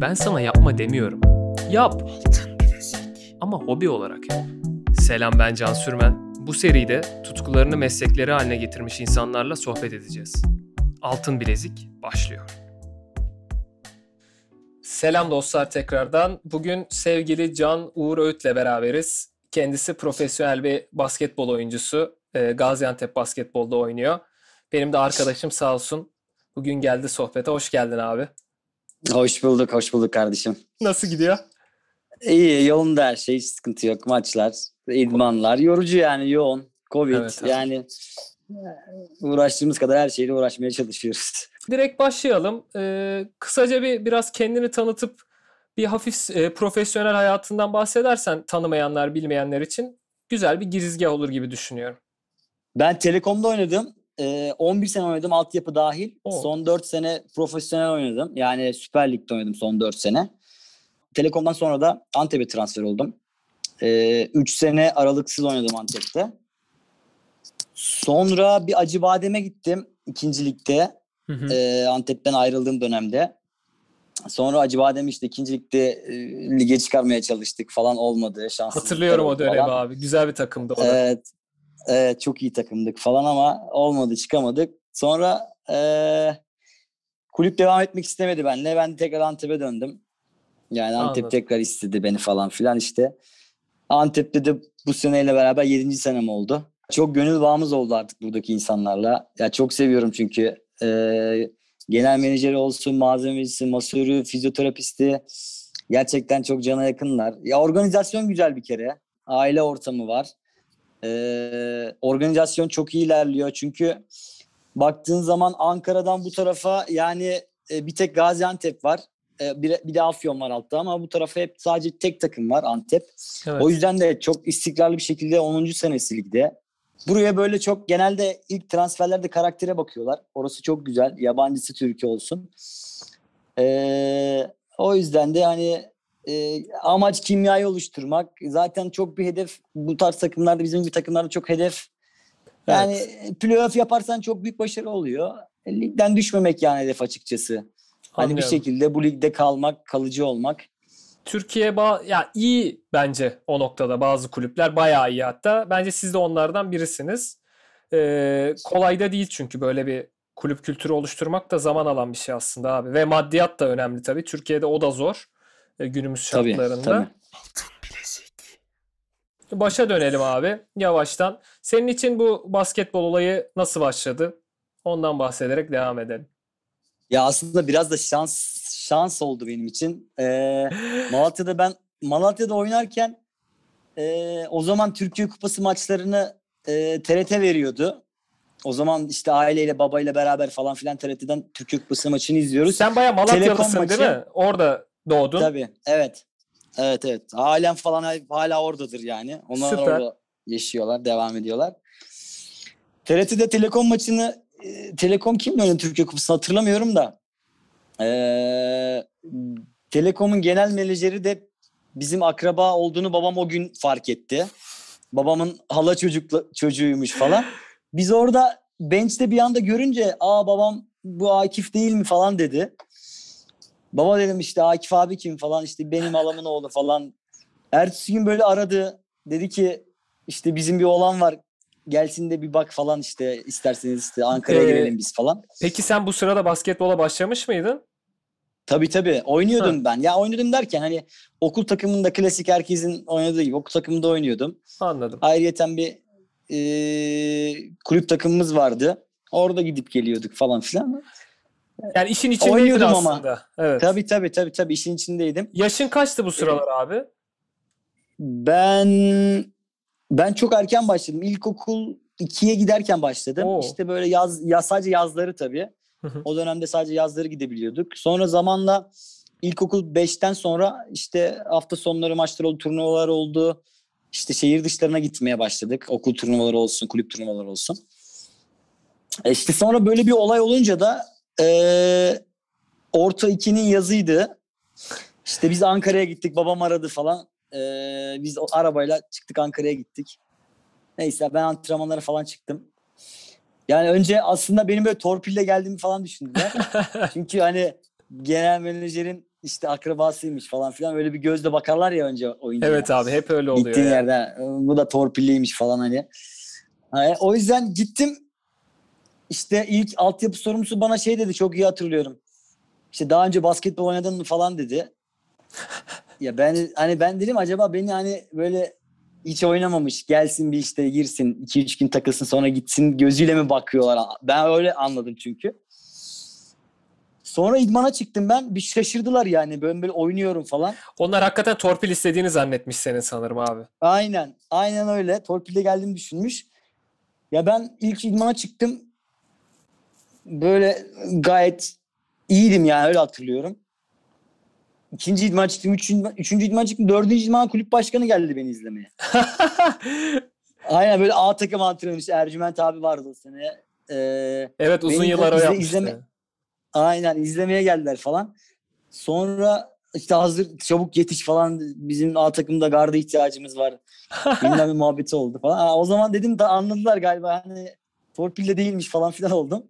Ben sana yapma demiyorum. Yap. Ama hobi olarak yap. Selam ben Can Sürmen. Bu seride tutkularını meslekleri haline getirmiş insanlarla sohbet edeceğiz. Altın Bilezik başlıyor. Selam dostlar tekrardan. Bugün sevgili Can Uğur Öğüt'le beraberiz. Kendisi profesyonel bir basketbol oyuncusu. Ee, Gaziantep basketbolda oynuyor. Benim de arkadaşım sağ olsun. Bugün geldi sohbete. Hoş geldin abi. Hoş bulduk, hoş bulduk kardeşim. Nasıl gidiyor? İyi, yolunda her şey, hiç sıkıntı yok. Maçlar, idmanlar, yorucu yani yoğun. Covid Evet, yani uğraştığımız kadar her şeyle uğraşmaya çalışıyoruz. Direkt başlayalım. Ee, kısaca bir biraz kendini tanıtıp bir hafif e, profesyonel hayatından bahsedersen tanımayanlar, bilmeyenler için güzel bir girizgah olur gibi düşünüyorum. Ben Telekom'da oynadım. Ee, 11 sene oynadım altyapı dahil. Oo. Son 4 sene profesyonel oynadım. Yani Süper Lig'de oynadım son 4 sene. Telekom'dan sonra da Antep'e transfer oldum. 3 sene aralıksız oynadım Antep'te. Sonra bir Acıbadem'e gittim ikinci ligde. Hı hı. Ee, Antep'ten ayrıldığım dönemde. Sonra Acıbadem işte ikinci ligde e, lige çıkarmaya çalıştık falan olmadı. Şanssızlıklar Hatırlıyorum o dönemi falan. abi. Güzel bir takımdı o. Evet, evet çok iyi takımdık falan ama olmadı çıkamadık. Sonra e, kulüp devam etmek istemedi benimle. Ben tekrar Antep'e döndüm. Yani Antep Anladım. tekrar istedi beni falan filan işte. Antep'te de bu seneyle beraber 7. senem oldu. Çok gönül bağımız oldu artık buradaki insanlarla. Ya çok seviyorum çünkü e, genel menajeri olsun, malzemecisi, masörü, fizyoterapisti gerçekten çok cana yakınlar. Ya organizasyon güzel bir kere. Aile ortamı var. Ee, organizasyon çok iyi ilerliyor çünkü baktığın zaman Ankara'dan bu tarafa yani e, bir tek Gaziantep var. E, bir, bir de Afyon var altta ama bu tarafa hep sadece tek takım var Antep. Evet. O yüzden de çok istikrarlı bir şekilde 10. senesi ligde. Buraya böyle çok genelde ilk transferlerde karaktere bakıyorlar. Orası çok güzel. Yabancısı Türkiye olsun. Ee, o yüzden de hani e, amaç kimyayı oluşturmak. Zaten çok bir hedef bu tarz takımlarda bizim gibi takımlarda çok hedef. Yani playoff yaparsan çok büyük başarı oluyor. E, Ligden düşmemek yani hedef açıkçası. Hani bir Anlıyorum. şekilde bu ligde kalmak, kalıcı olmak. Türkiye ba- ya iyi bence o noktada bazı kulüpler bayağı iyi hatta. Bence siz de onlardan birisiniz. Ee, kolay da değil çünkü böyle bir kulüp kültürü oluşturmak da zaman alan bir şey aslında abi. Ve maddiyat da önemli tabii. Türkiye'de o da zor günümüz Tabii, şartlarında. tabii. Başa dönelim abi yavaştan. Senin için bu basketbol olayı nasıl başladı? Ondan bahsederek devam edelim. Ya aslında biraz da şans şans oldu benim için. Ee, Malatya'da ben Malatya'da oynarken e, o zaman Türkiye Kupası maçlarını e, TRT veriyordu. O zaman işte aileyle babayla beraber falan filan TRT'den Türkiye Kupası maçını izliyoruz. Sen bayağı Malatyalısın Telekom değil mi? Orada doğdun. Tabii. Evet. Evet evet. Ailem falan hala oradadır yani. Onlar Süper. orada yaşıyorlar, devam ediyorlar. TRT'de Telekom maçını e, Telekom kimle oynadı Türkiye Kupası'nı hatırlamıyorum da. Ee, Telekom'un genel menajeri de bizim akraba olduğunu babam o gün fark etti. Babamın hala çocukla, çocuğuymuş falan. Biz orada bench'te bir anda görünce aa babam bu Akif değil mi falan dedi. Baba dedim işte Akif abi kim falan işte benim halamın oğlu falan. Ertesi gün böyle aradı. Dedi ki işte bizim bir oğlan var. Gelsin de bir bak falan işte isterseniz işte Ankara'ya Ee, girelim biz falan. Peki sen bu sırada basketbola başlamış mıydın? Tabii tabii oynuyordum ben. Ya oynuyordum derken hani okul takımında klasik herkesin oynadığı gibi okul takımında oynuyordum. Anladım. Ayrıyeten bir e, kulüp takımımız vardı. Orada gidip geliyorduk falan filan. Yani işin içindeydin Oynuyordum ama. aslında. Evet. Tabii tabii tabii tabii işin içindeydim. Yaşın kaçtı bu sıralar abi? Ben ben çok erken başladım. İlkokul 2'ye giderken başladım. Oo. İşte böyle yaz ya sadece yazları tabii. Hı hı. O dönemde sadece yazları gidebiliyorduk. Sonra zamanla ilkokul 5'ten sonra işte hafta sonları maçlar oldu, turnuvalar oldu. İşte şehir dışlarına gitmeye başladık. Okul turnuvaları olsun, kulüp turnuvaları olsun. E işte sonra böyle bir olay olunca da e, orta 2'nin yazıydı. İşte biz Ankara'ya gittik. Babam aradı falan. E, biz o arabayla çıktık Ankara'ya gittik. Neyse ben antrenmanlara falan çıktım. Yani önce aslında benim böyle torpille geldiğimi falan düşündüler. Çünkü hani genel menajerin işte akrabasıymış falan filan öyle bir gözle bakarlar ya önce oyuncu. Evet abi hep öyle oluyor. Gittiğin yani. yerde bu da torpilliymiş falan hani. O yüzden gittim işte ilk altyapı sorumlusu bana şey dedi çok iyi hatırlıyorum. İşte daha önce basketbol oynadın falan dedi. ya ben hani ben dedim acaba beni hani böyle hiç oynamamış gelsin bir işte girsin 2-3 gün takılsın sonra gitsin gözüyle mi bakıyorlar? Ben öyle anladım çünkü. Sonra idmana çıktım ben. Bir şaşırdılar yani. Ben böyle oynuyorum falan. Onlar hakikaten torpil istediğini zannetmiş senin sanırım abi. Aynen. Aynen öyle. Torpilde geldiğimi düşünmüş. Ya ben ilk idmana çıktım. Böyle gayet iyiydim yani öyle hatırlıyorum. İkinci idman çıktım. Üçüncü, üçüncü idman çıktım. Dördüncü idman kulüp başkanı geldi beni izlemeye. Aynen böyle A takım antrenörü Ercüment abi vardı o sene. Ee, evet uzun yıllar o izle- yapmıştı. izleme- aynen izlemeye geldiler falan. Sonra işte hazır çabuk yetiş falan bizim A takımda garda ihtiyacımız var. Bilmem ne muhabbeti oldu falan. Aa, o zaman dedim da anladılar galiba hani torpilde değilmiş falan filan oldum.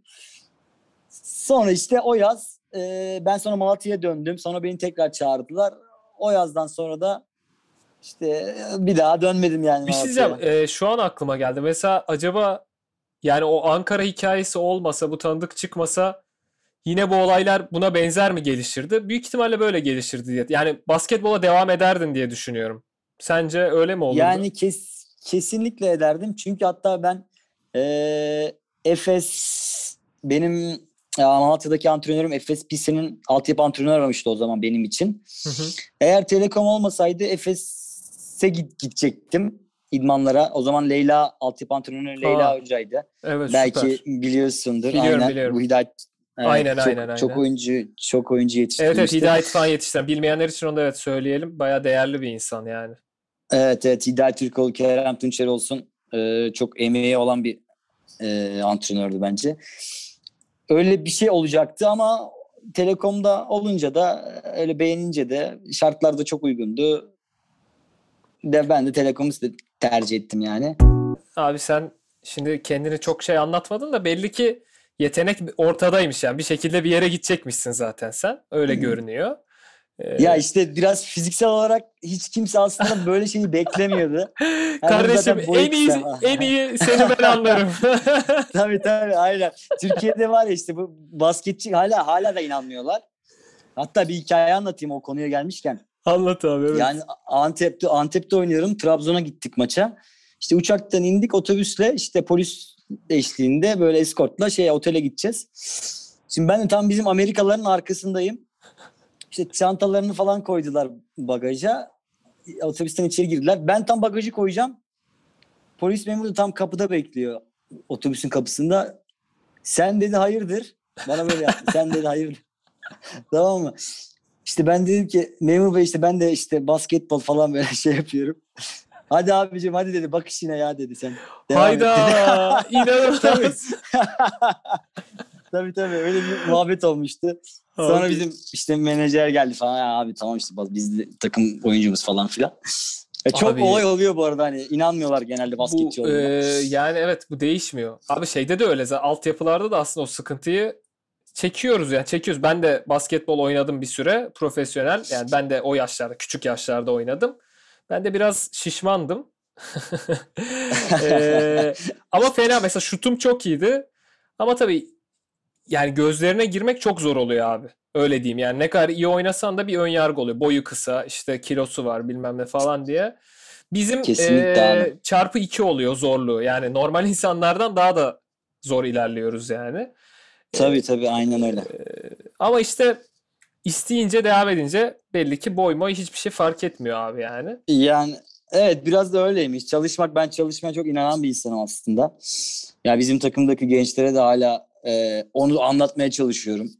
Sonra işte o yaz e, ben sonra Malatya'ya döndüm. Sonra beni tekrar çağırdılar. O yazdan sonra da işte bir daha dönmedim yani Bir şey diyeceğim. e, şu an aklıma geldi. Mesela acaba yani o Ankara hikayesi olmasa, bu tanıdık çıkmasa yine bu olaylar buna benzer mi gelişirdi? Büyük ihtimalle böyle gelişirdi diye. Yani basketbola devam ederdin diye düşünüyorum. Sence öyle mi olurdu? Yani kes, kesinlikle ederdim. Çünkü hatta ben eee Efes benim e, Malatya'daki antrenörüm Efes Pilsen'in altyapı antrenörü aramıştı o zaman benim için. Hı hı. Eğer Telekom olmasaydı Efes'e git, gidecektim idmanlara. O zaman Leyla altyapı antrenörü Leyla Ha, Hoca'ydı. Evet Belki süper. biliyorsundur. Biliyorum, aynen. biliyorum. Bu Hidayet evet, Aynen, çok, aynen, Çok aynen. oyuncu çok oyuncu Evet yetiştirmişti. evet Hidayet falan yetiştiren. Bilmeyenler için onu da evet söyleyelim. Bayağı değerli bir insan yani. Evet evet Hidayet Türkoğlu, Kerem Tunçer olsun e, çok emeği olan bir e, antrenördü bence. Öyle bir şey olacaktı ama Telekom'da olunca da öyle beğenince de şartlar da çok uygundu. De ben de Telekom'u tercih ettim yani. Abi sen şimdi kendini çok şey anlatmadın da belli ki yetenek ortadaymış yani. Bir şekilde bir yere gidecekmişsin zaten sen. Öyle görünüyor. Ee, Ya işte biraz fiziksel olarak hiç kimse aslında böyle şeyi beklemiyordu. Hani kardeşim en iyi en iyi seni ben anlarım. tabii tabii aynen. Türkiye'de var ya işte bu basketçi hala hala da inanmıyorlar. Hatta bir hikaye anlatayım o konuya gelmişken. Anlat abi evet. Yani Antep'te Antep'te oynuyorum. Trabzon'a gittik maça. İşte uçaktan indik otobüsle işte polis eşliğinde böyle eskortla şey otele gideceğiz. Şimdi ben de tam bizim Amerikalıların arkasındayım. İşte çantalarını falan koydular bagaja. Otobüsten içeri girdiler. Ben tam bagajı koyacağım. Polis memuru da tam kapıda bekliyor. Otobüsün kapısında. Sen dedi hayırdır. Bana böyle yaptı. Sen dedi hayırdır. tamam mı? İşte ben dedim ki memur bey işte ben de işte basketbol falan böyle şey yapıyorum. Hadi abicim hadi dedi bak işine ya dedi sen. Devam. Hayda inanılmaz. tabii. tabii tabii öyle bir muhabbet olmuştu. Sonra Abi. bizim işte menajer geldi falan ya abi tamam işte biz de takım oyuncumuz falan filan. E çok Abi. olay oluyor bu arada hani inanmıyorlar genelde basketçi olduğuna. e, yani evet bu değişmiyor. Abi şeyde de öyle. zaten Altyapılarda da aslında o sıkıntıyı çekiyoruz yani çekiyoruz. Ben de basketbol oynadım bir süre profesyonel. Yani ben de o yaşlarda küçük yaşlarda oynadım. Ben de biraz şişmandım. E, ama fena mesela şutum çok iyiydi. Ama tabii yani gözlerine girmek çok zor oluyor abi. Öyle diyeyim yani ne kadar iyi oynasan da bir ön yargı oluyor. Boyu kısa işte kilosu var bilmem ne falan diye. Bizim Kesinlikle abi. çarpı iki oluyor zorluğu. Yani normal insanlardan daha da zor ilerliyoruz yani. tabii tabii aynen öyle. Eee, ama işte isteyince devam edince belli ki boy moy hiçbir şey fark etmiyor abi yani. Yani evet biraz da öyleymiş. Çalışmak ben çalışmaya çok inanan bir insanım aslında. Ya bizim takımdaki gençlere de hala e, onu anlatmaya çalışıyorum.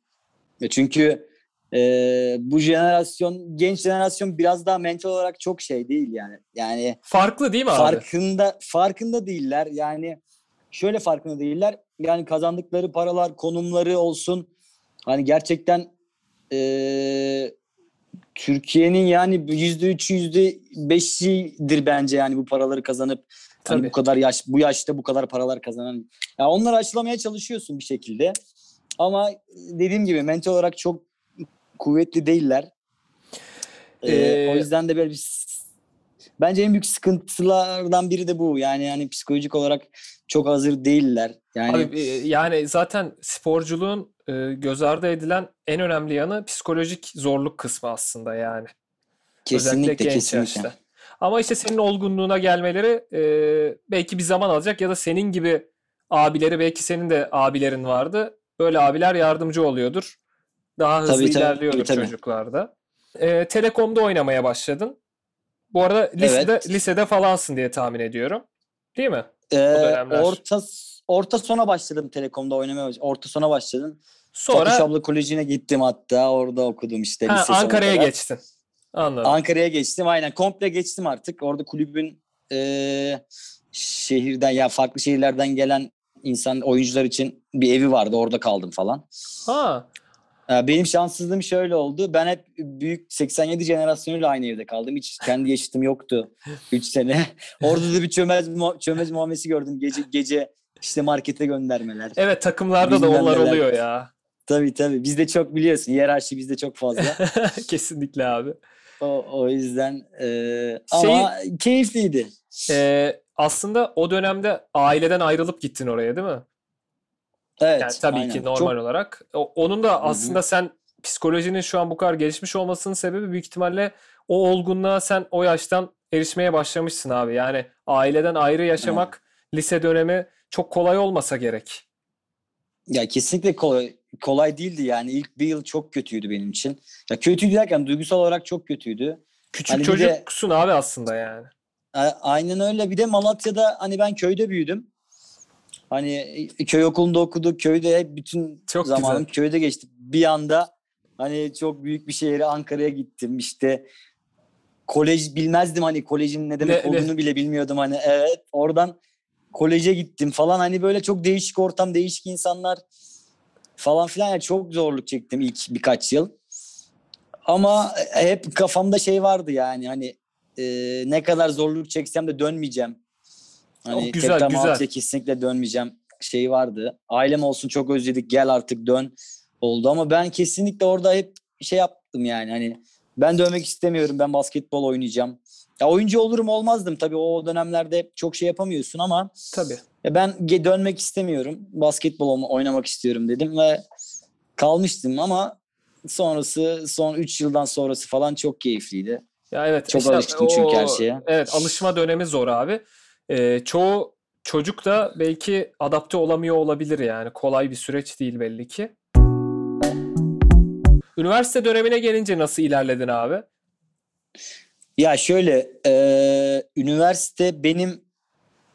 Ya çünkü e, bu jenerasyon genç jenerasyon biraz daha mental olarak çok şey değil yani. Yani Farklı değil mi abi? farkında farkında değiller. Yani şöyle farkında değiller. Yani kazandıkları paralar, konumları olsun. Hani gerçekten eee, Türkiye'nin yani yüzde üç, yüzde beşidir bence yani bu paraları kazanıp hani Tabii. bu kadar yaş, bu yaşta bu kadar paralar kazanan. Ya onları aşılamaya çalışıyorsun bir şekilde. Ama dediğim gibi mental olarak çok kuvvetli değiller. Ee, Ee, o yüzden de böyle bir bence en büyük sıkıntılardan biri de bu. Yani yani psikolojik olarak çok hazır değiller. Yani Abi, e, yani zaten sporculuğun e, göz ardı edilen en önemli yanı psikolojik zorluk kısmı aslında yani. Özellikle kesinlikle genç kesinlikle. yaşta. Ama işte senin olgunluğuna gelmeleri e, belki bir zaman alacak ya da senin gibi abileri belki senin de abilerin vardı. Böyle abiler yardımcı oluyordur. Daha hızlı Tabii, tabii, ilerliyordur tabii. çocuklarda. E, Telekom'da oynamaya başladın. Bu arada lisede Evet. lisede falansın diye tahmin ediyorum. Değil mi? Ee, orta orta sona başladım Telekom'da oynamaya. Orta sona başladım. Sonra Fatih Şablı Koleji'ne gittim hatta. Orada okudum işte ha, Ankara'ya geçtin. Anladım. Ankara'ya geçtim aynen. Komple geçtim artık. Orada kulübün eee, şehirden ya farklı şehirlerden gelen insan oyuncular için bir evi vardı. Orada kaldım falan. ha, Ee, Benim şanssızlığım şöyle oldu. Ben hep büyük 87 jenerasyonuyla aynı evde kaldım. Hiç kendi yaşıtım yoktu 3 sene. Orada da bir çömez çömez muamelesi gördüm. Gece gece işte markete göndermeler. evet takımlarda da Bilmem onlar neler. oluyor ya. Tabii tabii. Bizde çok biliyorsun. Hiyerarşi bizde çok fazla. Kesinlikle abi. O, o yüzden eee, Şey- ama keyifliydi. Ee, aslında o dönemde aileden ayrılıp gittin oraya değil mi? Evet. Yani tabii aynen. ki normal Çok- olarak. O- onun da hı. aslında sen psikolojinin şu an bu kadar gelişmiş olmasının sebebi büyük ihtimalle o olgunluğa sen o yaştan erişmeye başlamışsın abi. Yani aileden ayrı yaşamak lise dönemi çok kolay olmasa gerek. Ya kesinlikle kolay, kolay değildi yani. İlk bir yıl çok kötüydü benim için. Ya kötüydü derken duygusal olarak çok kötüydü. Küçük Hani bir de- çocuksun abi aslında yani. Aynen öyle. Bir de Malatya'da hani ben köyde büyüdüm. Hani e, köy okulunda okuduk. Köyde hep bütün Çok zamanım güzel. köyde geçti. Bir anda hani çok büyük bir şehre Ankara'ya gittim. İşte kolej bilmezdim hani kolejin ne demek Ne- ne? olduğunu bile bilmiyordum hani. Evet oradan koleje gittim falan. Hani böyle çok değişik ortam, değişik insanlar falan filan. Yani çok zorluk çektim ilk birkaç yıl. Ama hep kafamda şey vardı yani hani e, ne kadar zorluk çeksem de dönmeyeceğim. Hani Oh, güzel, tekrar güzel. Kesinlikle dönmeyeceğim şeyi vardı. Ailem olsun çok özledik gel artık dön oldu ama ben kesinlikle orada hep şey yaptım yani hani ben dönmek istemiyorum ben basketbol oynayacağım. Ya oyuncu olurum olmazdım tabii o dönemlerde çok şey yapamıyorsun ama Tabii. ya ben dönmek istemiyorum. Basketbol oynamak istiyorum dedim ve kalmıştım ama sonrası son 3 yıldan sonrası falan çok keyifliydi. Ya evet. Çok işte alıştım çünkü her o- şeye. Evet alışma dönemi zor abi. Ee, çoğu çocuk da belki adapte olamıyor olabilir yani. Kolay bir süreç değil belli ki. Üniversite dönemine gelince nasıl ilerledin abi? Ya şöyle e, üniversite benim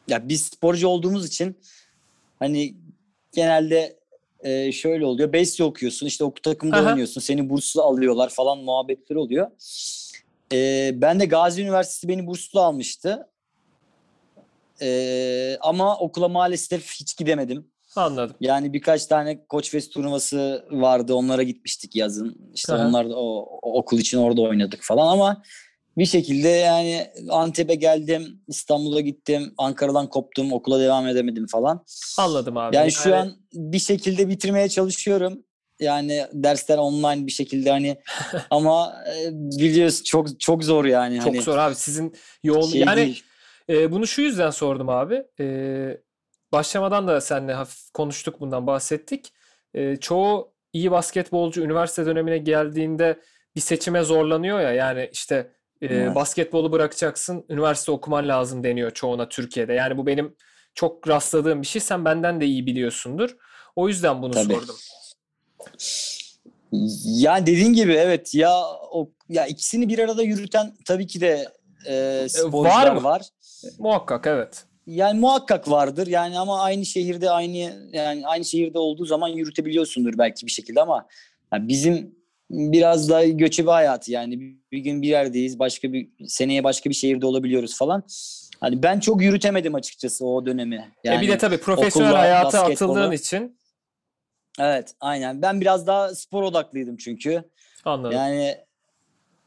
ya biz sporcu olduğumuz için hani genelde e, şöyle oluyor. Besyo okuyorsun işte okul takımda Aha. oynuyorsun. Seni burslu alıyorlar falan muhabbetler oluyor. E, ben de Gazi Üniversitesi beni burslu almıştı. E, ama okula maalesef hiç gidemedim. Anladım. Yani birkaç tane Koç Fest turnuvası vardı. Onlara gitmiştik yazın. İşte Aha. onlar da o, o okul için orada oynadık falan ama bir şekilde yani Antep'e geldim, İstanbul'a gittim, Ankara'dan koptum, okula devam edemedim falan. Anladım abi. Yani şu an bir şekilde bitirmeye çalışıyorum. Yani dersler online bir şekilde hani ama e, biliyorsun çok çok zor yani çok hani zor abi. Sizin yoğun şey yani değil. e, bunu şu yüzden sordum abi. E, başlamadan da seninle hafif konuştuk bundan bahsettik. E, çoğu iyi basketbolcu üniversite dönemine geldiğinde bir seçime zorlanıyor ya. Yani işte e, Evet. basketbolu bırakacaksın, üniversite okuman lazım deniyor çoğuna Türkiye'de. Yani bu benim çok rastladığım bir şey. Sen benden de iyi biliyorsundur. O yüzden bunu Tabii. sordum. Yani dediğin gibi evet ya o ya ikisini bir arada yürüten tabii ki de e, sporcular mı? var. Muhakkak evet. Yani muhakkak vardır. Yani ama aynı şehirde aynı yani aynı şehirde olduğu zaman yürütebiliyorsundur belki bir şekilde ama yani bizim biraz da göçebe hayatı yani bir, gün bir yerdeyiz başka bir seneye başka bir şehirde olabiliyoruz falan. Hani ben çok yürütemedim açıkçası o dönemi. Yani e bir de tabii profesyonel okulla hayata basketbolu- atıldığın için evet aynen. Ben biraz daha spor odaklıydım çünkü. anladım. Yani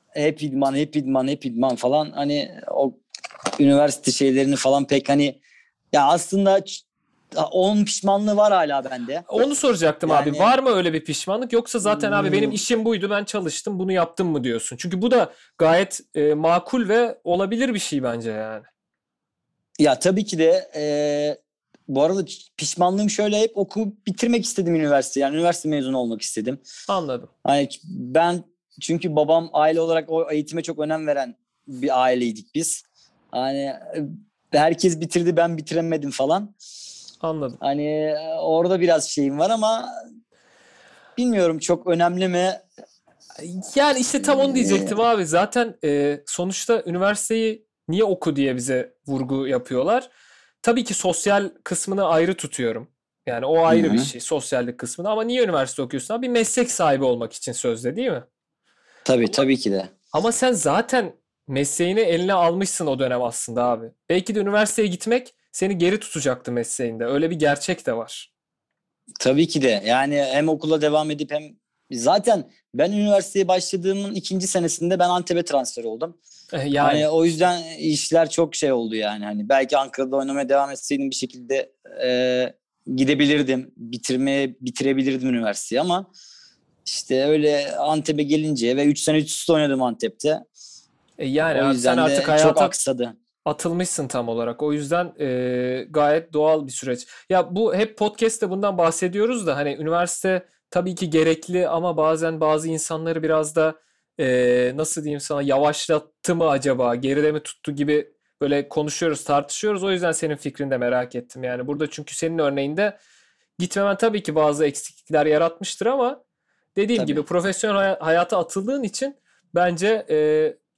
hep idman, hep idman, hep idman falan hani o üniversite şeylerini falan pek hani ya aslında ç- onun pişmanlığı var hala bende. Onu soracaktım Yani- abi. Var mı öyle bir pişmanlık yoksa zaten abi benim Hmm. işim buydu ben çalıştım bunu yaptım mı diyorsun? Çünkü bu da gayet e, makul ve olabilir bir şey bence yani. Ya tabii ki de e, bu arada pişmanlığım şöyle hep okul bitirmek istedim üniversite. Yani üniversite mezunu olmak istedim. Anladım. Hani ben çünkü babam aile olarak o eğitime çok önem veren bir aileydik biz. Hani e, herkes bitirdi ben bitiremedim falan. Anladım. Hani e, orada biraz şeyim var ama bilmiyorum çok önemli mi? Yani işte tam onu Ee, diyecektim abi. Zaten e, sonuçta üniversiteyi niye oku diye bize vurgu yapıyorlar. Tabii ki sosyal kısmını ayrı tutuyorum. Yani o ayrı Hı bir şey sosyallik kısmını ama niye üniversite okuyorsun abi? Bir meslek sahibi olmak için sözde değil mi? Tabii tabii ki de. Ama sen zaten mesleğini eline almışsın o dönem aslında abi. Belki de üniversiteye gitmek seni geri tutacaktı mesleğinde. Öyle bir gerçek de var. Tabii ki de. Yani hem okula devam edip hem zaten ben üniversiteye başladığımın ikinci senesinde ben Antep'e transfer oldum. Eh, Yani Hani o yüzden işler çok şey oldu yani. Hani belki Ankara'da oynamaya devam etseydim bir şekilde e, gidebilirdim. Bitirmeye bitirebilirdim üniversiteyi ama işte öyle Antep'e gelince ve 3 sene üst üste oynadım Antep'te. e, yani o yüzden sen artık çok hayata aksadı. Atılmışsın tam olarak. O yüzden e, gayet doğal bir süreç. Ya bu hep podcast'te bundan bahsediyoruz da hani üniversite tabii ki gerekli ama bazen bazı insanları biraz da e, nasıl diyeyim sana yavaşlattı mı acaba, geride mi tuttu gibi böyle konuşuyoruz, tartışıyoruz. O yüzden senin fikrini de merak ettim. Yani burada çünkü senin örneğinde gitmemen tabii ki bazı eksiklikler yaratmıştır ama dediğim Tabii. gibi profesyonel hay- hayata atıldığın için bence e,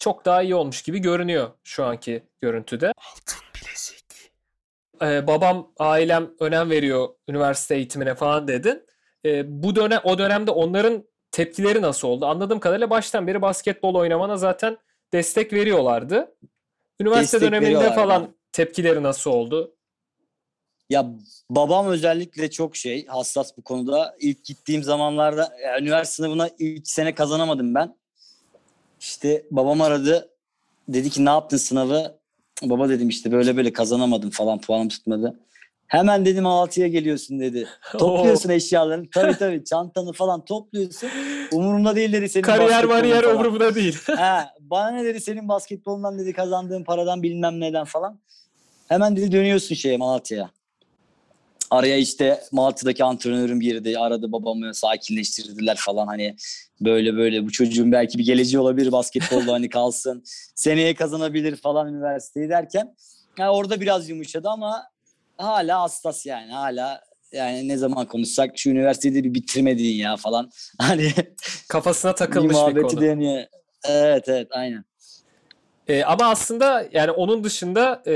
çok daha iyi olmuş gibi görünüyor şu anki görüntüde. Ee, babam, ailem önem veriyor üniversite eğitimine falan dedin. Ee, bu dönem o dönemde onların tepkileri nasıl oldu? Anladığım kadarıyla baştan beri basketbol oynamana zaten destek veriyorlardı. Üniversite Destek döneminde falan tepkileri nasıl oldu? Ya babam özellikle çok şey hassas bu konuda. İlk gittiğim zamanlarda ya, üniversite sınavına ilk sene kazanamadım ben. İşte babam aradı. Dedi ki ne yaptın sınavı? Baba dedim işte böyle böyle kazanamadım falan puanım tutmadı. Hemen dedim Malatya'ya geliyorsun dedi. Topluyorsun eşyalarını. Tabii tabii çantanı falan topluyorsun. Umurumda değil dedi senin Kariyer bariyer falan. umurumda değil. Ha, bana ne dedi senin basketbolundan dedi kazandığın paradan bilmem neden falan. Hemen dedi dönüyorsun şeye Malatya'ya. Araya işte Malatya'daki antrenörüm girdi. Aradı babamı sakinleştirdiler falan hani böyle böyle bu çocuğun belki bir geleceği olabilir basketbolda hani kalsın. Seneye kazanabilir falan üniversiteyi derken ha, orada biraz yumuşadı ama hala hassas yani hala yani ne zaman konuşsak şu üniversiteyi de bir bitirmedin ya falan. Hani Kafasına bir takılmış bir muhabbeti konu. dönüyor. Evet evet aynen. Ee, ama aslında yani onun dışında e,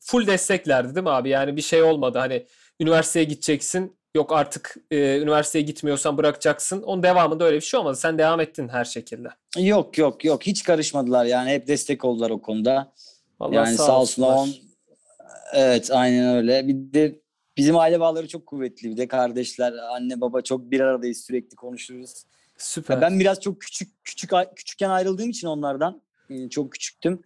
full desteklerdi değil mi abi? Yani bir şey olmadı. Hani üniversiteye gideceksin. Yok artık e, üniversiteye gitmiyorsan bırakacaksın. Onun devamında öyle bir şey olmadı. Sen devam ettin her şekilde. Yok yok yok hiç karışmadılar yani hep destek oldular o konuda. Allah yani sağ olsunlar. On... Evet aynen öyle. Bir de bizim aile bağları çok kuvvetli bir de kardeşler, anne baba çok bir aradayız sürekli konuşuruz. Süper. Ya ben biraz çok küçük küçük küçükken ayrıldığım için onlardan e, çok küçüktüm.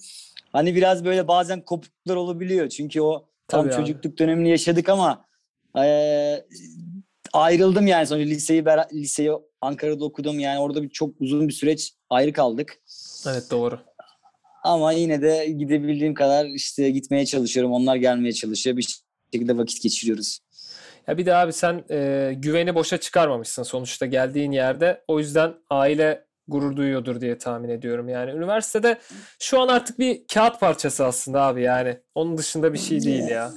Hani biraz böyle bazen kopukluklar olabiliyor çünkü o tam Tabii abi. çocukluk dönemini yaşadık ama e, ayrıldım yani sonra liseyi liseyi Ankara'da okudum yani orada bir çok uzun bir süreç ayrı kaldık. Evet doğru. Ama yine de gidebildiğim kadar işte gitmeye çalışıyorum. Onlar gelmeye çalışıyor. Bir şekilde vakit geçiriyoruz. Ya bir de abi sen e, güveni boşa çıkarmamışsın sonuçta geldiğin yerde. O yüzden aile gurur duyuyordur diye tahmin ediyorum. Yani üniversitede şu an artık bir kağıt parçası aslında abi yani. Onun dışında bir şey değil ya.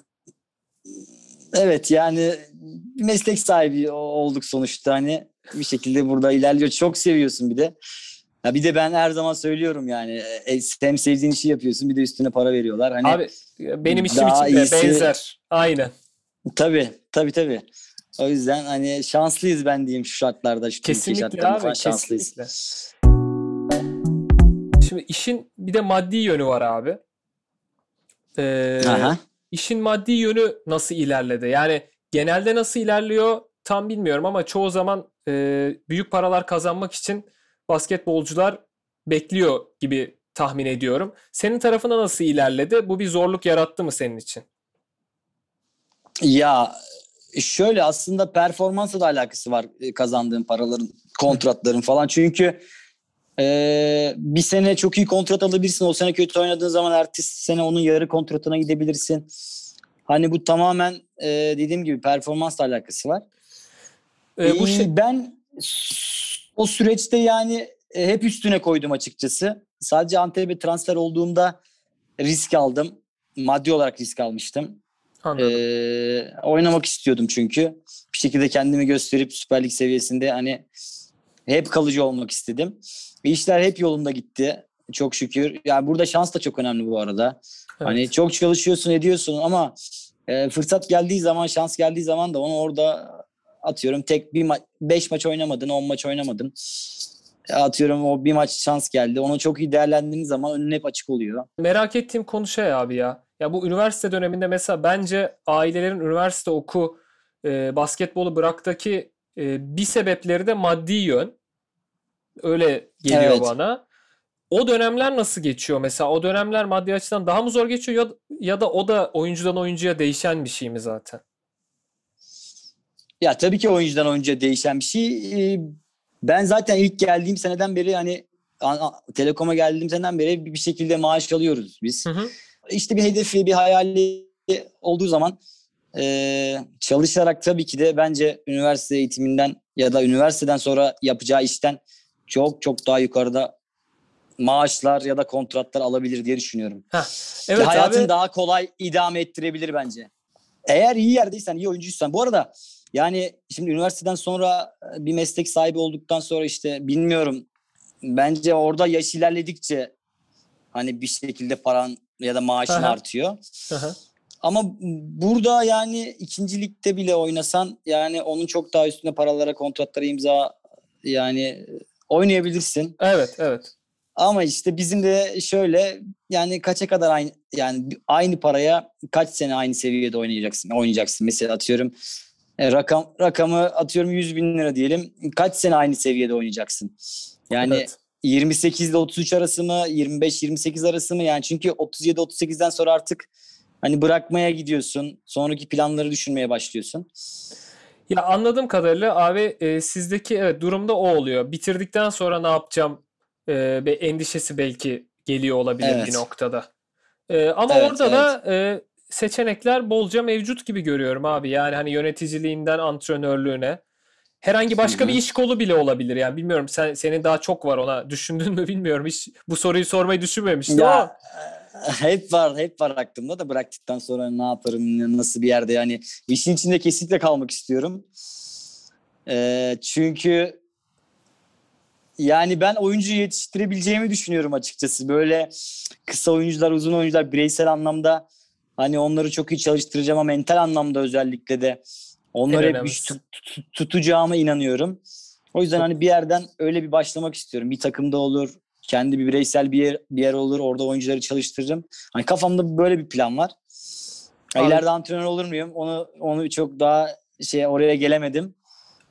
Evet yani meslek sahibi olduk sonuçta hani bir şekilde burada ilerliyor. Çok seviyorsun bir de. Ya bir de ben her zaman söylüyorum yani e, hem sevdiğin işi yapıyorsun bir de üstüne para veriyorlar. Hani Abi benim işim için de iyisi- benzer. Aynen. tabii tabii tabii. O yüzden hani şanslıyız ben diyeyim şu şartlarda, şu Türkiye Kesinlikle şartlarında abi falan şanslıyız. kesinlikle. Şimdi işin bir de maddi yönü var abi. Ee, Aha. İşin maddi yönü nasıl ilerledi? Yani genelde nasıl ilerliyor tam bilmiyorum ama çoğu zaman e, büyük paralar kazanmak için basketbolcular bekliyor gibi tahmin ediyorum. Senin tarafına nasıl ilerledi? Bu bir zorluk yarattı mı senin için? Ya şöyle aslında performansla da alakası var e, kazandığın paraların, kontratların falan. Çünkü e, bir sene çok iyi kontrat alabilirsin. O sene kötü oynadığın zaman ertesi sene onun yarı kontratına gidebilirsin. Hani bu tamamen e, dediğim gibi performansla alakası var. Ee, bu Ee, şey Ben o süreçte yani e, hep üstüne koydum açıkçası. Sadece Antep'e transfer olduğumda risk aldım. Maddi olarak risk almıştım. anladım. Ee, oynamak istiyordum çünkü. Bir şekilde kendimi gösterip Süper Lig seviyesinde hani hep kalıcı olmak istedim. Ve işler hep yolunda gitti. Çok şükür. Yani burada şans da çok önemli bu arada. Evet. Hani çok çalışıyorsun ediyorsun ama e, fırsat geldiği zaman şans geldiği zaman da onu orada atıyorum tek bir ma- beş maç oynamadın 10 maç oynamadın. Atıyorum o bir maç şans geldi. Onu çok iyi değerlendirdiğin zaman önün hep açık oluyor. Merak ettiğim konu şey abi ya. Ya bu üniversite döneminde mesela bence ailelerin üniversite oku e, basketbolu bıraktaki e, bir sebepleri de maddi yön. Öyle geliyor Evet. bana. O dönemler nasıl geçiyor mesela? O dönemler maddi açıdan daha mı zor geçiyor ya, ya da o da oyuncudan oyuncuya değişen bir şey mi zaten? Ya tabii ki oyuncudan oyuncuya değişen bir şey. Ee, Ben zaten ilk geldiğim seneden beri hani Telekom'a geldiğim seneden beri bir bir şekilde maaş alıyoruz biz. Hı hı. İşte bir hedefi, bir hayali olduğu zaman e, çalışarak tabii ki de bence üniversite eğitiminden ya da üniversiteden sonra yapacağı işten çok çok daha yukarıda maaşlar ya da kontratlar alabilir diye düşünüyorum. Evet Hayatını abi. daha kolay idame ettirebilir bence. Eğer iyi yerdeysen, iyi oyuncuysan. Bu arada yani şimdi üniversiteden sonra e, bir meslek sahibi olduktan sonra işte bilmiyorum. Bence orada yaş ilerledikçe hani bir şekilde paran ya da maaşın Aha. artıyor. Hı. Ama burada yani ikinci ligde bile oynasan yani onun çok daha üstüne paralara, kontratlara imza yani oynayabilirsin. Evet, evet. Ama işte bizim de şöyle yani kaça kadar aynı yani aynı paraya kaç sene aynı seviyede oynayacaksın oynayacaksın mesela atıyorum e, rakam rakamı atıyorum 100 bin lira diyelim kaç sene aynı seviyede oynayacaksın yani Evet. 28 ile 33 arası mı 25-28 arası mı yani çünkü 37-38'den sonra artık hani bırakmaya gidiyorsun sonraki planları düşünmeye başlıyorsun. Ya anladığım kadarıyla abi e, sizdeki evet durumda o oluyor. Bitirdikten sonra ne yapacağım e, bir endişesi belki geliyor olabilir bir Evet. noktada. E, ama Evet, orada da e, seçenekler bolca mevcut gibi görüyorum abi. Yani hani yöneticiliğinden antrenörlüğüne. Herhangi başka Hı bir iş kolu bile olabilir yani bilmiyorum sen senin daha çok var ona düşündün mü bilmiyorum hiç bu soruyu sormayı düşünmemiştim ama Ya hep var hep var aklımda da bıraktıktan sonra ne yaparım nasıl bir yerde yani işin içinde kesinlikle kalmak istiyorum. Ee, çünkü yani ben oyuncu yetiştirebileceğimi düşünüyorum açıkçası. Böyle kısa oyuncular, uzun oyuncular bireysel anlamda hani onları çok iyi çalıştıracağım ama mental anlamda özellikle de onları hep tut- tut- tutacağıma inanıyorum. O yüzden hani bir yerden öyle bir başlamak istiyorum. Bir takımda olur, kendi bir bireysel bir yer, bir yer olur. Orada oyuncuları çalıştırırım. Hani kafamda böyle bir plan var. Abi- İleride antrenör olur muyum? Onu onu çok daha şey oraya gelemedim.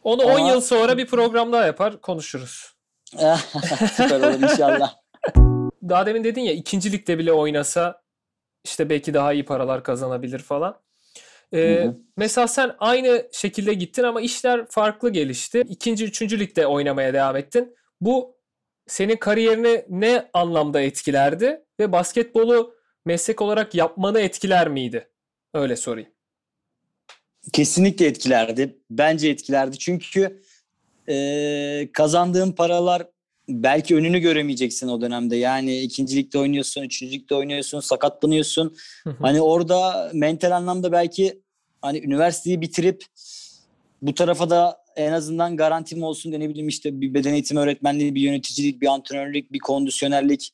onu 10 Ama- yıl sonra bir program daha yapar konuşuruz. Süper olur inşallah. Daha demin dedin ya ikinci ligde bile oynasa işte belki daha iyi paralar kazanabilir falan. Ee, Hı hı. mesela sen aynı şekilde gittin ama işler farklı gelişti. İkinci, üçüncü ligde oynamaya devam ettin. Bu senin kariyerini ne anlamda etkilerdi ve basketbolu meslek olarak yapmanı etkiler miydi? Öyle sorayım. Kesinlikle etkilerdi. Bence etkilerdi. Çünkü e, kazandığın paralar belki önünü göremeyeceksin o dönemde. Yani ikinci ligde oynuyorsun, üçüncü ligde oynuyorsun, sakatlanıyorsun. Hı hı. Hani orada mental anlamda belki hani üniversiteyi bitirip bu tarafa da en azından garantim olsun diye ne bileyim işte bir beden eğitimi öğretmenliği, bir yöneticilik, bir antrenörlük, bir kondisyonerlik.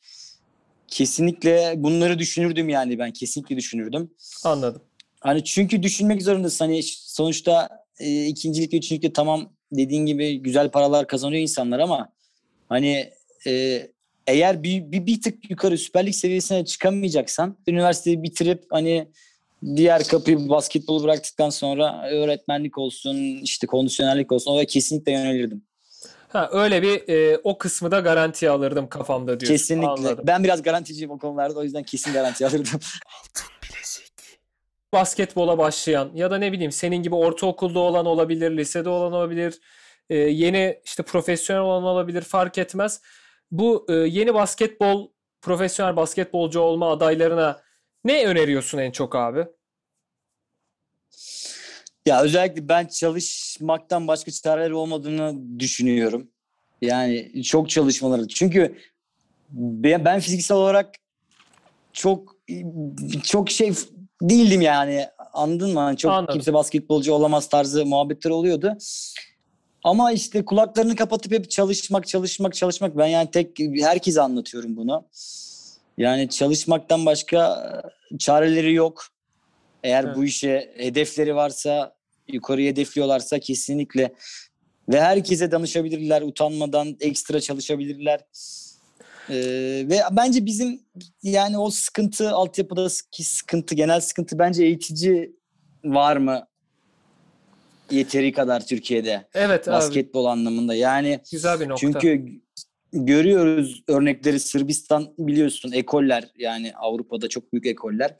Kesinlikle bunları düşünürdüm yani ben kesinlikle düşünürdüm. Anladım. Hani çünkü düşünmek zorundasın. Hani sonuçta e, ikincilikte, üçüncülükte tamam dediğin gibi güzel paralar kazanıyor insanlar ama hani e, eğer bir, bir, bir tık yukarı Süper Lig seviyesine çıkamayacaksan üniversiteyi bitirip hani diğer kapıyı basketbolu bıraktıktan sonra öğretmenlik olsun işte kondisyonerlik olsun oraya kesinlikle yönelirdim. Ha, öyle bir e, o kısmı da garantiye alırdım kafamda diyorsun. Kesinlikle. Anladım. Ben biraz garanticiyim o konularda o yüzden kesin garanti alırdım. basketbola başlayan ya da ne bileyim senin gibi ortaokulda olan olabilir, lisede olan olabilir, e, yeni işte profesyonel olan olabilir fark etmez. Bu e, yeni basketbol, profesyonel basketbolcu olma adaylarına ne öneriyorsun en çok abi? Ya özellikle ben çalışmaktan başka çareleri olmadığını düşünüyorum. Yani çok çalışmaları. Çünkü ben, ben fiziksel olarak çok çok şey değildim yani. Anladın mı? Hani çok Anladım. kimse basketbolcu olamaz tarzı muhabbetler oluyordu. Ama işte kulaklarını kapatıp hep çalışmak, çalışmak, çalışmak. Ben yani tek herkese anlatıyorum bunu. Yani çalışmaktan başka çareleri yok. Eğer Evet. bu işe hedefleri varsa, yukarı hedefliyorlarsa kesinlikle ve herkese danışabilirler utanmadan ekstra çalışabilirler. Ee, ve bence bizim yani o sıkıntı altyapıdaki sıkıntı genel sıkıntı bence eğitici var mı yeteri kadar Türkiye'de Evet abi basketbol anlamında yani güzel bir nokta. çünkü görüyoruz örnekleri Sırbistan biliyorsun ekoller yani Avrupa'da çok büyük ekoller.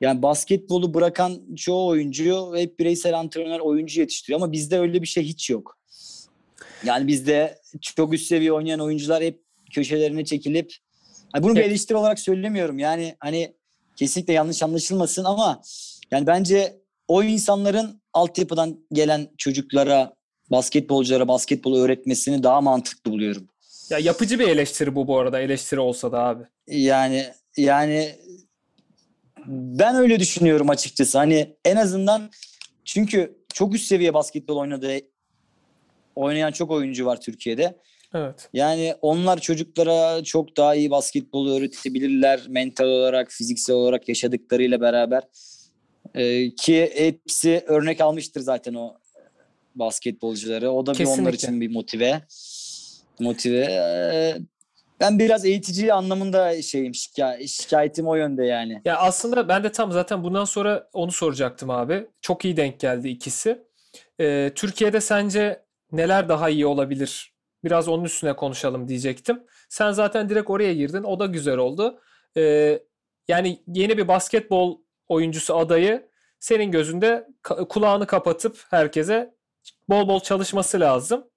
Yani basketbolu bırakan çoğu oyuncu hep bireysel antrenör oyuncu yetiştiriyor ama bizde öyle bir şey hiç yok. Yani bizde çok üst seviye oynayan oyuncular hep köşelerine çekilip hani bunu bir eleştiri olarak söylemiyorum. Yani hani kesinlikle yanlış anlaşılmasın ama yani bence o insanların altyapıdan gelen çocuklara, basketbolculara basketbolu öğretmesini daha mantıklı buluyorum. Ya yapıcı bir eleştiri bu bu arada eleştiri olsa da abi. Yani yani ben öyle düşünüyorum açıkçası. Hani en azından çünkü çok üst seviye basketbol oynadığı oynayan çok oyuncu var Türkiye'de. Evet. Yani onlar çocuklara çok daha iyi basketbolu öğretebilirler mental olarak, fiziksel olarak yaşadıklarıyla beraber. Ee, ki hepsi örnek almıştır zaten o basketbolcuları. O da bir onlar Kesinlikle. için bir motive. Motive. Ee, ben biraz eğitici anlamında şeyim şikay- şikayetim o yönde yani. Ya aslında ben de tam zaten bundan sonra onu soracaktım abi. Çok iyi denk geldi ikisi. Ee, Türkiye'de sence neler daha iyi olabilir? Biraz onun üstüne konuşalım diyecektim. Sen zaten direkt oraya girdin. O da güzel oldu. Ee, yani yeni bir basketbol oyuncusu adayı senin gözünde kulağını kapatıp herkese bol bol çalışması lazım.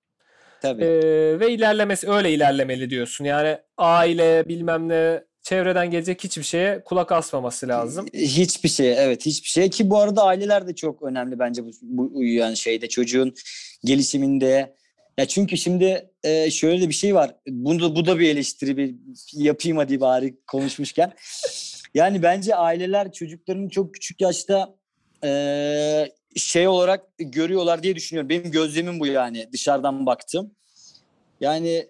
Tabii. Ee, ve ilerlemesi öyle ilerlemeli diyorsun. Yani aile bilmem ne çevreden gelecek hiçbir şeye kulak asmaması lazım. Hiçbir şey evet hiçbir şey ki bu arada aileler de çok önemli bence bu, bu yani şeyde çocuğun gelişiminde. Ya çünkü şimdi e, şöyle de bir şey var. Bunu bu da bir eleştiri bir yapayım hadi bari konuşmuşken. Yani bence aileler çocuklarını çok küçük yaşta e, şey olarak görüyorlar diye düşünüyorum. Benim gözlemim bu yani dışarıdan baktım. Yani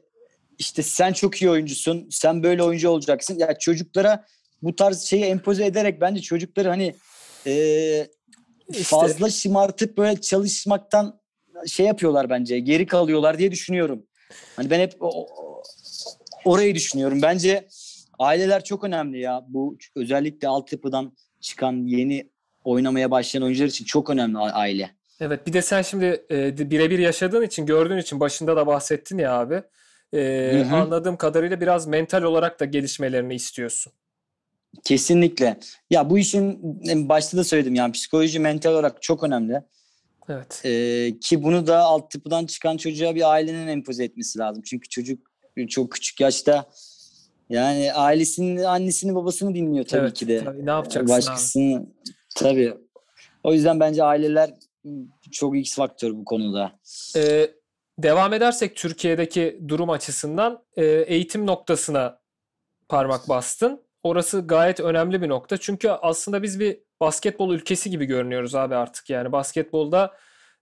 işte sen çok iyi oyuncusun. Sen böyle oyuncu olacaksın. Ya çocuklara bu tarz şeyi empoze ederek bence çocukları hani e, İşte- fazla şımartıp böyle çalışmaktan şey yapıyorlar bence. Geri kalıyorlar diye düşünüyorum. Hani ben hep o- orayı düşünüyorum. Bence aileler çok önemli ya. Bu özellikle altyapıdan çıkan yeni oynamaya başlayan oyuncular için çok önemli aile. Evet bir de sen şimdi e, birebir yaşadığın için gördüğün için başında da bahsettin ya abi. E, Hı hı. anladığım kadarıyla biraz mental olarak da gelişmelerini istiyorsun. Kesinlikle. Ya bu işin en başta da söyledim yani psikoloji mental olarak çok önemli. Evet. Ee, ki bunu da altyapıdan çıkan çocuğa bir ailenin empoze etmesi lazım. Çünkü çocuk çok küçük yaşta yani ailesini, annesini, babasını dinliyor tabii Evet, ki de. tabii. Ne yapacaksın abi? Tabii. O yüzden bence aileler çok X faktör bu konuda. E, devam edersek Türkiye'deki durum açısından e, eğitim noktasına parmak bastın. Orası gayet önemli bir nokta. Çünkü aslında biz bir basketbol ülkesi gibi görünüyoruz abi artık. Yani basketbolda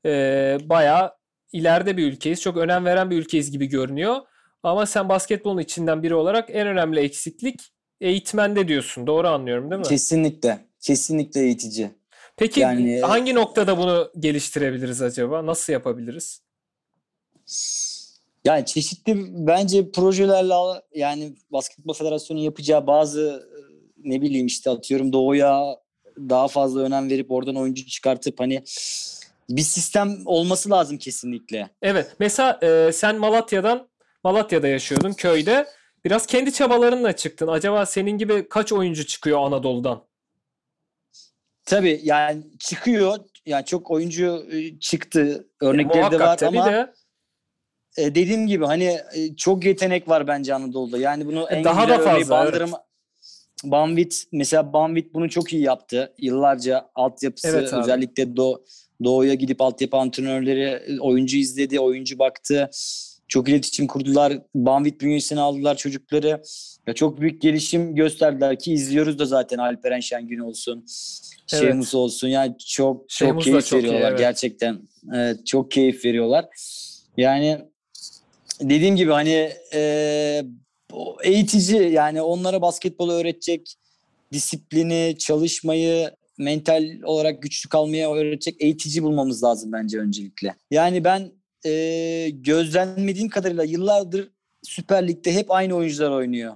e, bayağı ileride bir ülkeyiz. Çok önem veren bir ülkeyiz gibi görünüyor. Ama sen basketbolun içinden biri olarak en önemli eksiklik eğitmende diyorsun. Doğru anlıyorum değil mi? Kesinlikle. Kesinlikle eğitici. Peki yani- hangi noktada bunu geliştirebiliriz acaba? Nasıl yapabiliriz? Yani çeşitli bence projelerle yani Basketbol Federasyonu yapacağı bazı e, ne bileyim işte atıyorum doğuya daha fazla önem verip oradan oyuncu çıkartıp hani bir sistem olması lazım kesinlikle. Evet. Mesela e, sen Malatya'dan Malatya'da yaşıyordun köyde. Biraz kendi çabalarınla çıktın. Acaba senin gibi kaç oyuncu çıkıyor Anadolu'dan? Tabii yani çıkıyor. Yani çok oyuncu e, çıktı. Örnekleri de var ama de e, dediğim gibi hani e, çok yetenek var bence Anadolu'da. Yani bunu E, en daha da fazla, evet. Bandırma Banvit mesela Banvit bunu çok iyi yaptı. Yıllarca altyapısı Evet abi. özellikle Do Doğu'ya gidip altyapı antrenörleri e, oyuncu izledi, oyuncu baktı. Çok iletişim kurdular. Banvit bünyesine aldılar çocukları. Ya çok büyük gelişim gösterdiler ki izliyoruz da zaten Alperen Şengün olsun. Evet. Şeymus olsun. Yani çok çok Şeymus da keyif çok iyi, veriyorlar evet. gerçekten. Evet, çok keyif veriyorlar. Yani dediğim gibi hani e, eğitici yani onlara basketbolu öğretecek disiplini, çalışmayı, mental olarak güçlü kalmayı öğretecek eğitici bulmamız lazım bence öncelikle. Yani ben e, gözlemlediğim kadarıyla yıllardır Süper Lig'de hep aynı oyuncular oynuyor.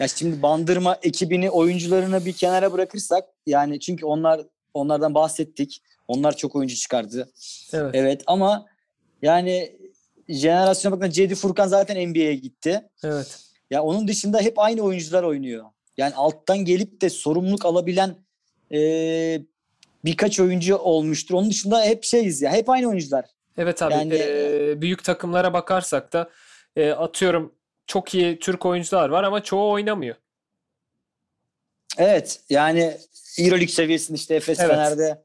Ya şimdi Bandırma ekibini oyuncularını bir kenara bırakırsak yani çünkü onlar onlardan bahsettik. Onlar çok oyuncu çıkardı. evet. Evet ama yani jenerasyona bakın Cedi Furkan zaten NBA'ye gitti. evet. Ya onun dışında hep aynı oyuncular oynuyor. Yani alttan gelip de sorumluluk alabilen e, birkaç oyuncu olmuştur. Onun dışında hep şeyiz ya. Hep aynı oyuncular. Evet abi Yani- e, büyük takımlara bakarsak da e, atıyorum çok iyi Türk oyuncular var ama çoğu oynamıyor. Evet yani Euroleague seviyesinde işte Efes Evet. Fener'de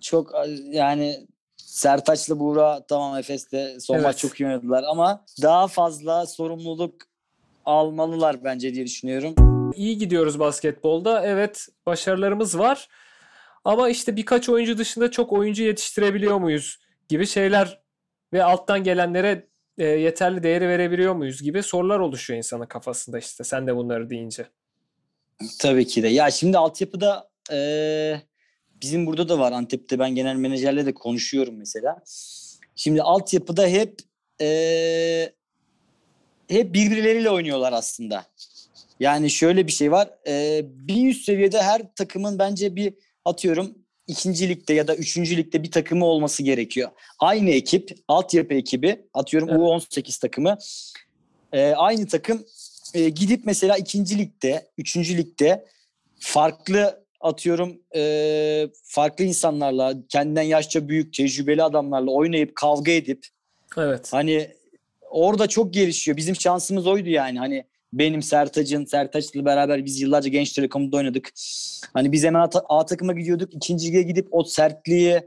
çok yani Sertaç'la Buğra tamam Efes'te son Evet. maç çok iyi oynadılar ama daha fazla sorumluluk almalılar bence diye düşünüyorum. İyi gidiyoruz basketbolda. Evet başarılarımız var. Ama işte birkaç oyuncu dışında çok oyuncu yetiştirebiliyor muyuz gibi şeyler ve alttan gelenlere e, yeterli değeri verebiliyor muyuz gibi sorular oluşuyor insanın kafasında işte sen de bunları deyince. Tabii ki de. Ya şimdi altyapıda eee, bizim burada da var. Antep'te ben genel menajerle de konuşuyorum mesela. Şimdi altyapıda hep eee, hep birbirleriyle oynuyorlar aslında. Yani şöyle bir şey var. eee, bir üst seviyede her takımın bence bir atıyorum ikinci ligde ya da üçüncü ligde bir takımı olması gerekiyor. Aynı ekip, altyapı ekibi, atıyorum Evet. U18 takımı. eee, aynı takım e, gidip mesela ikinci ligde, üçüncü ligde farklı atıyorum e, farklı insanlarla, kendinden yaşça büyük, tecrübeli adamlarla oynayıp kavga edip Evet. hani orada çok gelişiyor. Bizim şansımız oydu yani. Hani benim Sertaç'ın, Sertaç'la beraber biz yıllarca Genç Telekom'da oynadık. Hani biz hemen A, A takıma gidiyorduk. İkinci lige gidip o sertliği,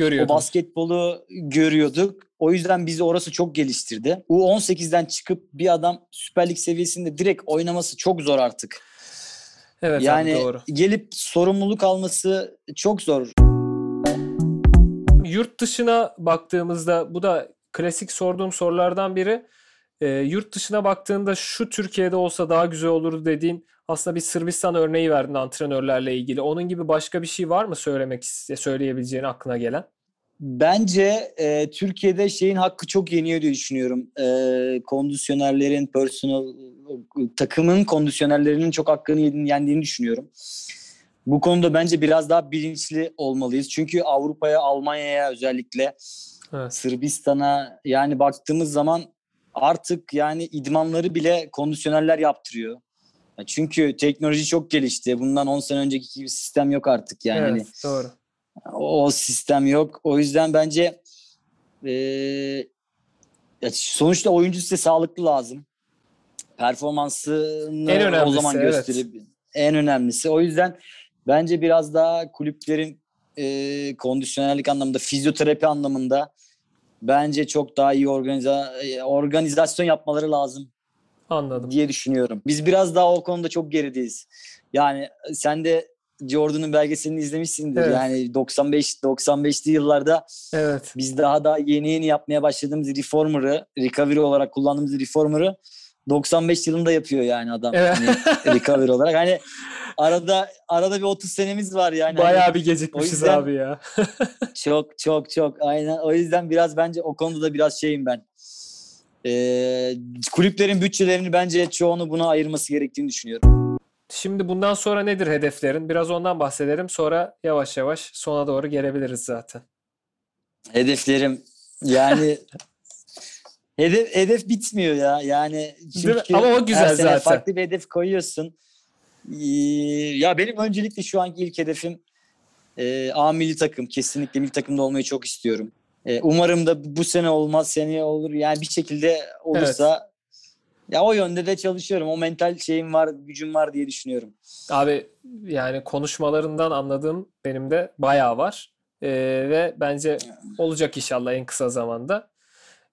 o basketbolu görüyorduk. O yüzden bizi orası çok geliştirdi. U18'den çıkıp bir adam Süper Lig seviyesinde direkt oynaması çok zor artık. Evet yani abi doğru. gelip sorumluluk alması çok zor. Yurt dışına baktığımızda bu da klasik sorduğum sorulardan biri. E, yurt dışına baktığında şu Türkiye'de olsa daha güzel olurdu dediğin aslında bir Sırbistan örneği verdin antrenörlerle ilgili. Onun gibi başka bir şey var mı söylemek söyleyebileceğin aklına gelen? Bence e, Türkiye'de şeyin hakkı çok yeniyor diye düşünüyorum. E, kondisyonerlerin, personel, takımın kondisyonerlerinin çok hakkını yendiğini düşünüyorum. Bu konuda bence biraz daha bilinçli olmalıyız. Çünkü Avrupa'ya, Almanya'ya özellikle Evet. Sırbistan'a yani baktığımız zaman artık yani idmanları bile kondisyonerler yaptırıyor. Ya Çünkü teknoloji çok gelişti. Bundan 10 sene önceki gibi sistem yok artık yani. Hani Evet, doğru. o sistem yok. O yüzden bence ya sonuçta oyuncu size sağlıklı lazım. Performansını o zaman evet. gösterip en önemlisi. O yüzden bence biraz daha kulüplerin eee kondisyonerlik anlamında, fizyoterapi anlamında bence çok daha iyi organiza organizasyon yapmaları lazım Anladım. diye düşünüyorum. Biz biraz daha o konuda çok gerideyiz. Yani sen de Jordan'ın belgeselini izlemişsindir. Evet. Yani 95 95'li yıllarda Evet. biz daha da yeni yeni yapmaya başladığımız reformer'ı, recovery olarak kullandığımız reformer'ı 95 yılında yapıyor yani adam. Evet. Hani recovery olarak. Hani arada arada bir 30 senemiz var yani. Hani Bayağı bir gecikmişiz yüzden- abi ya. çok çok çok aynen. O yüzden biraz bence o konuda da biraz şeyim ben. Ee, kulüplerin bütçelerini bence çoğunu buna ayırması gerektiğini düşünüyorum. Şimdi bundan sonra nedir hedeflerin? Biraz ondan bahsedelim. Sonra yavaş yavaş sona doğru gelebiliriz zaten. Hedeflerim yani hedef hedef bitmiyor ya. Yani çünkü Ama o güzel her sene zaten. farklı bir hedef koyuyorsun. Ee, ya benim öncelikle şu anki ilk hedefim E, A milli takım. Kesinlikle milli takımda olmayı çok istiyorum. E, umarım da bu sene olmaz, seneye olur. Yani bir şekilde olursa ya o yönde de çalışıyorum. O mental şeyim var, gücüm var diye düşünüyorum. Abi yani konuşmalarından anladığım benim de bayağı var. Ee, ve bence olacak inşallah en kısa zamanda.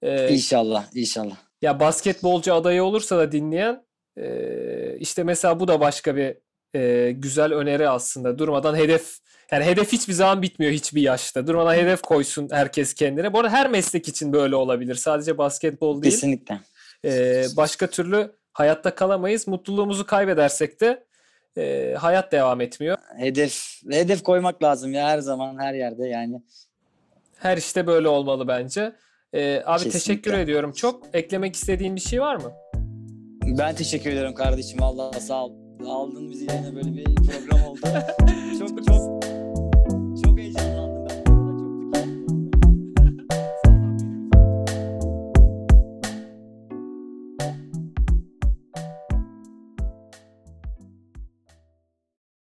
Ee, İnşallah, inşallah. ya basketbolcu adayı olursa da dinleyen e, işte mesela bu da başka bir e, güzel öneri aslında. Durmadan hedef yani hedef hiçbir zaman bitmiyor hiçbir yaşta. Durmadan hedef koysun herkes kendine. Bu arada her meslek için böyle olabilir. Sadece basketbol değil. Kesinlikle. Ee, başka türlü hayatta kalamayız. Mutluluğumuzu kaybedersek de e, hayat devam etmiyor. Hedef hedef koymak lazım ya her zaman her yerde yani. Her işte böyle olmalı bence. Ee, abi Kesinlikle. teşekkür ediyorum çok. Eklemek istediğin bir şey var mı? Ben teşekkür ederim kardeşim. Allah sağ ol. Aldın bizi yine böyle bir program oldu. çok çok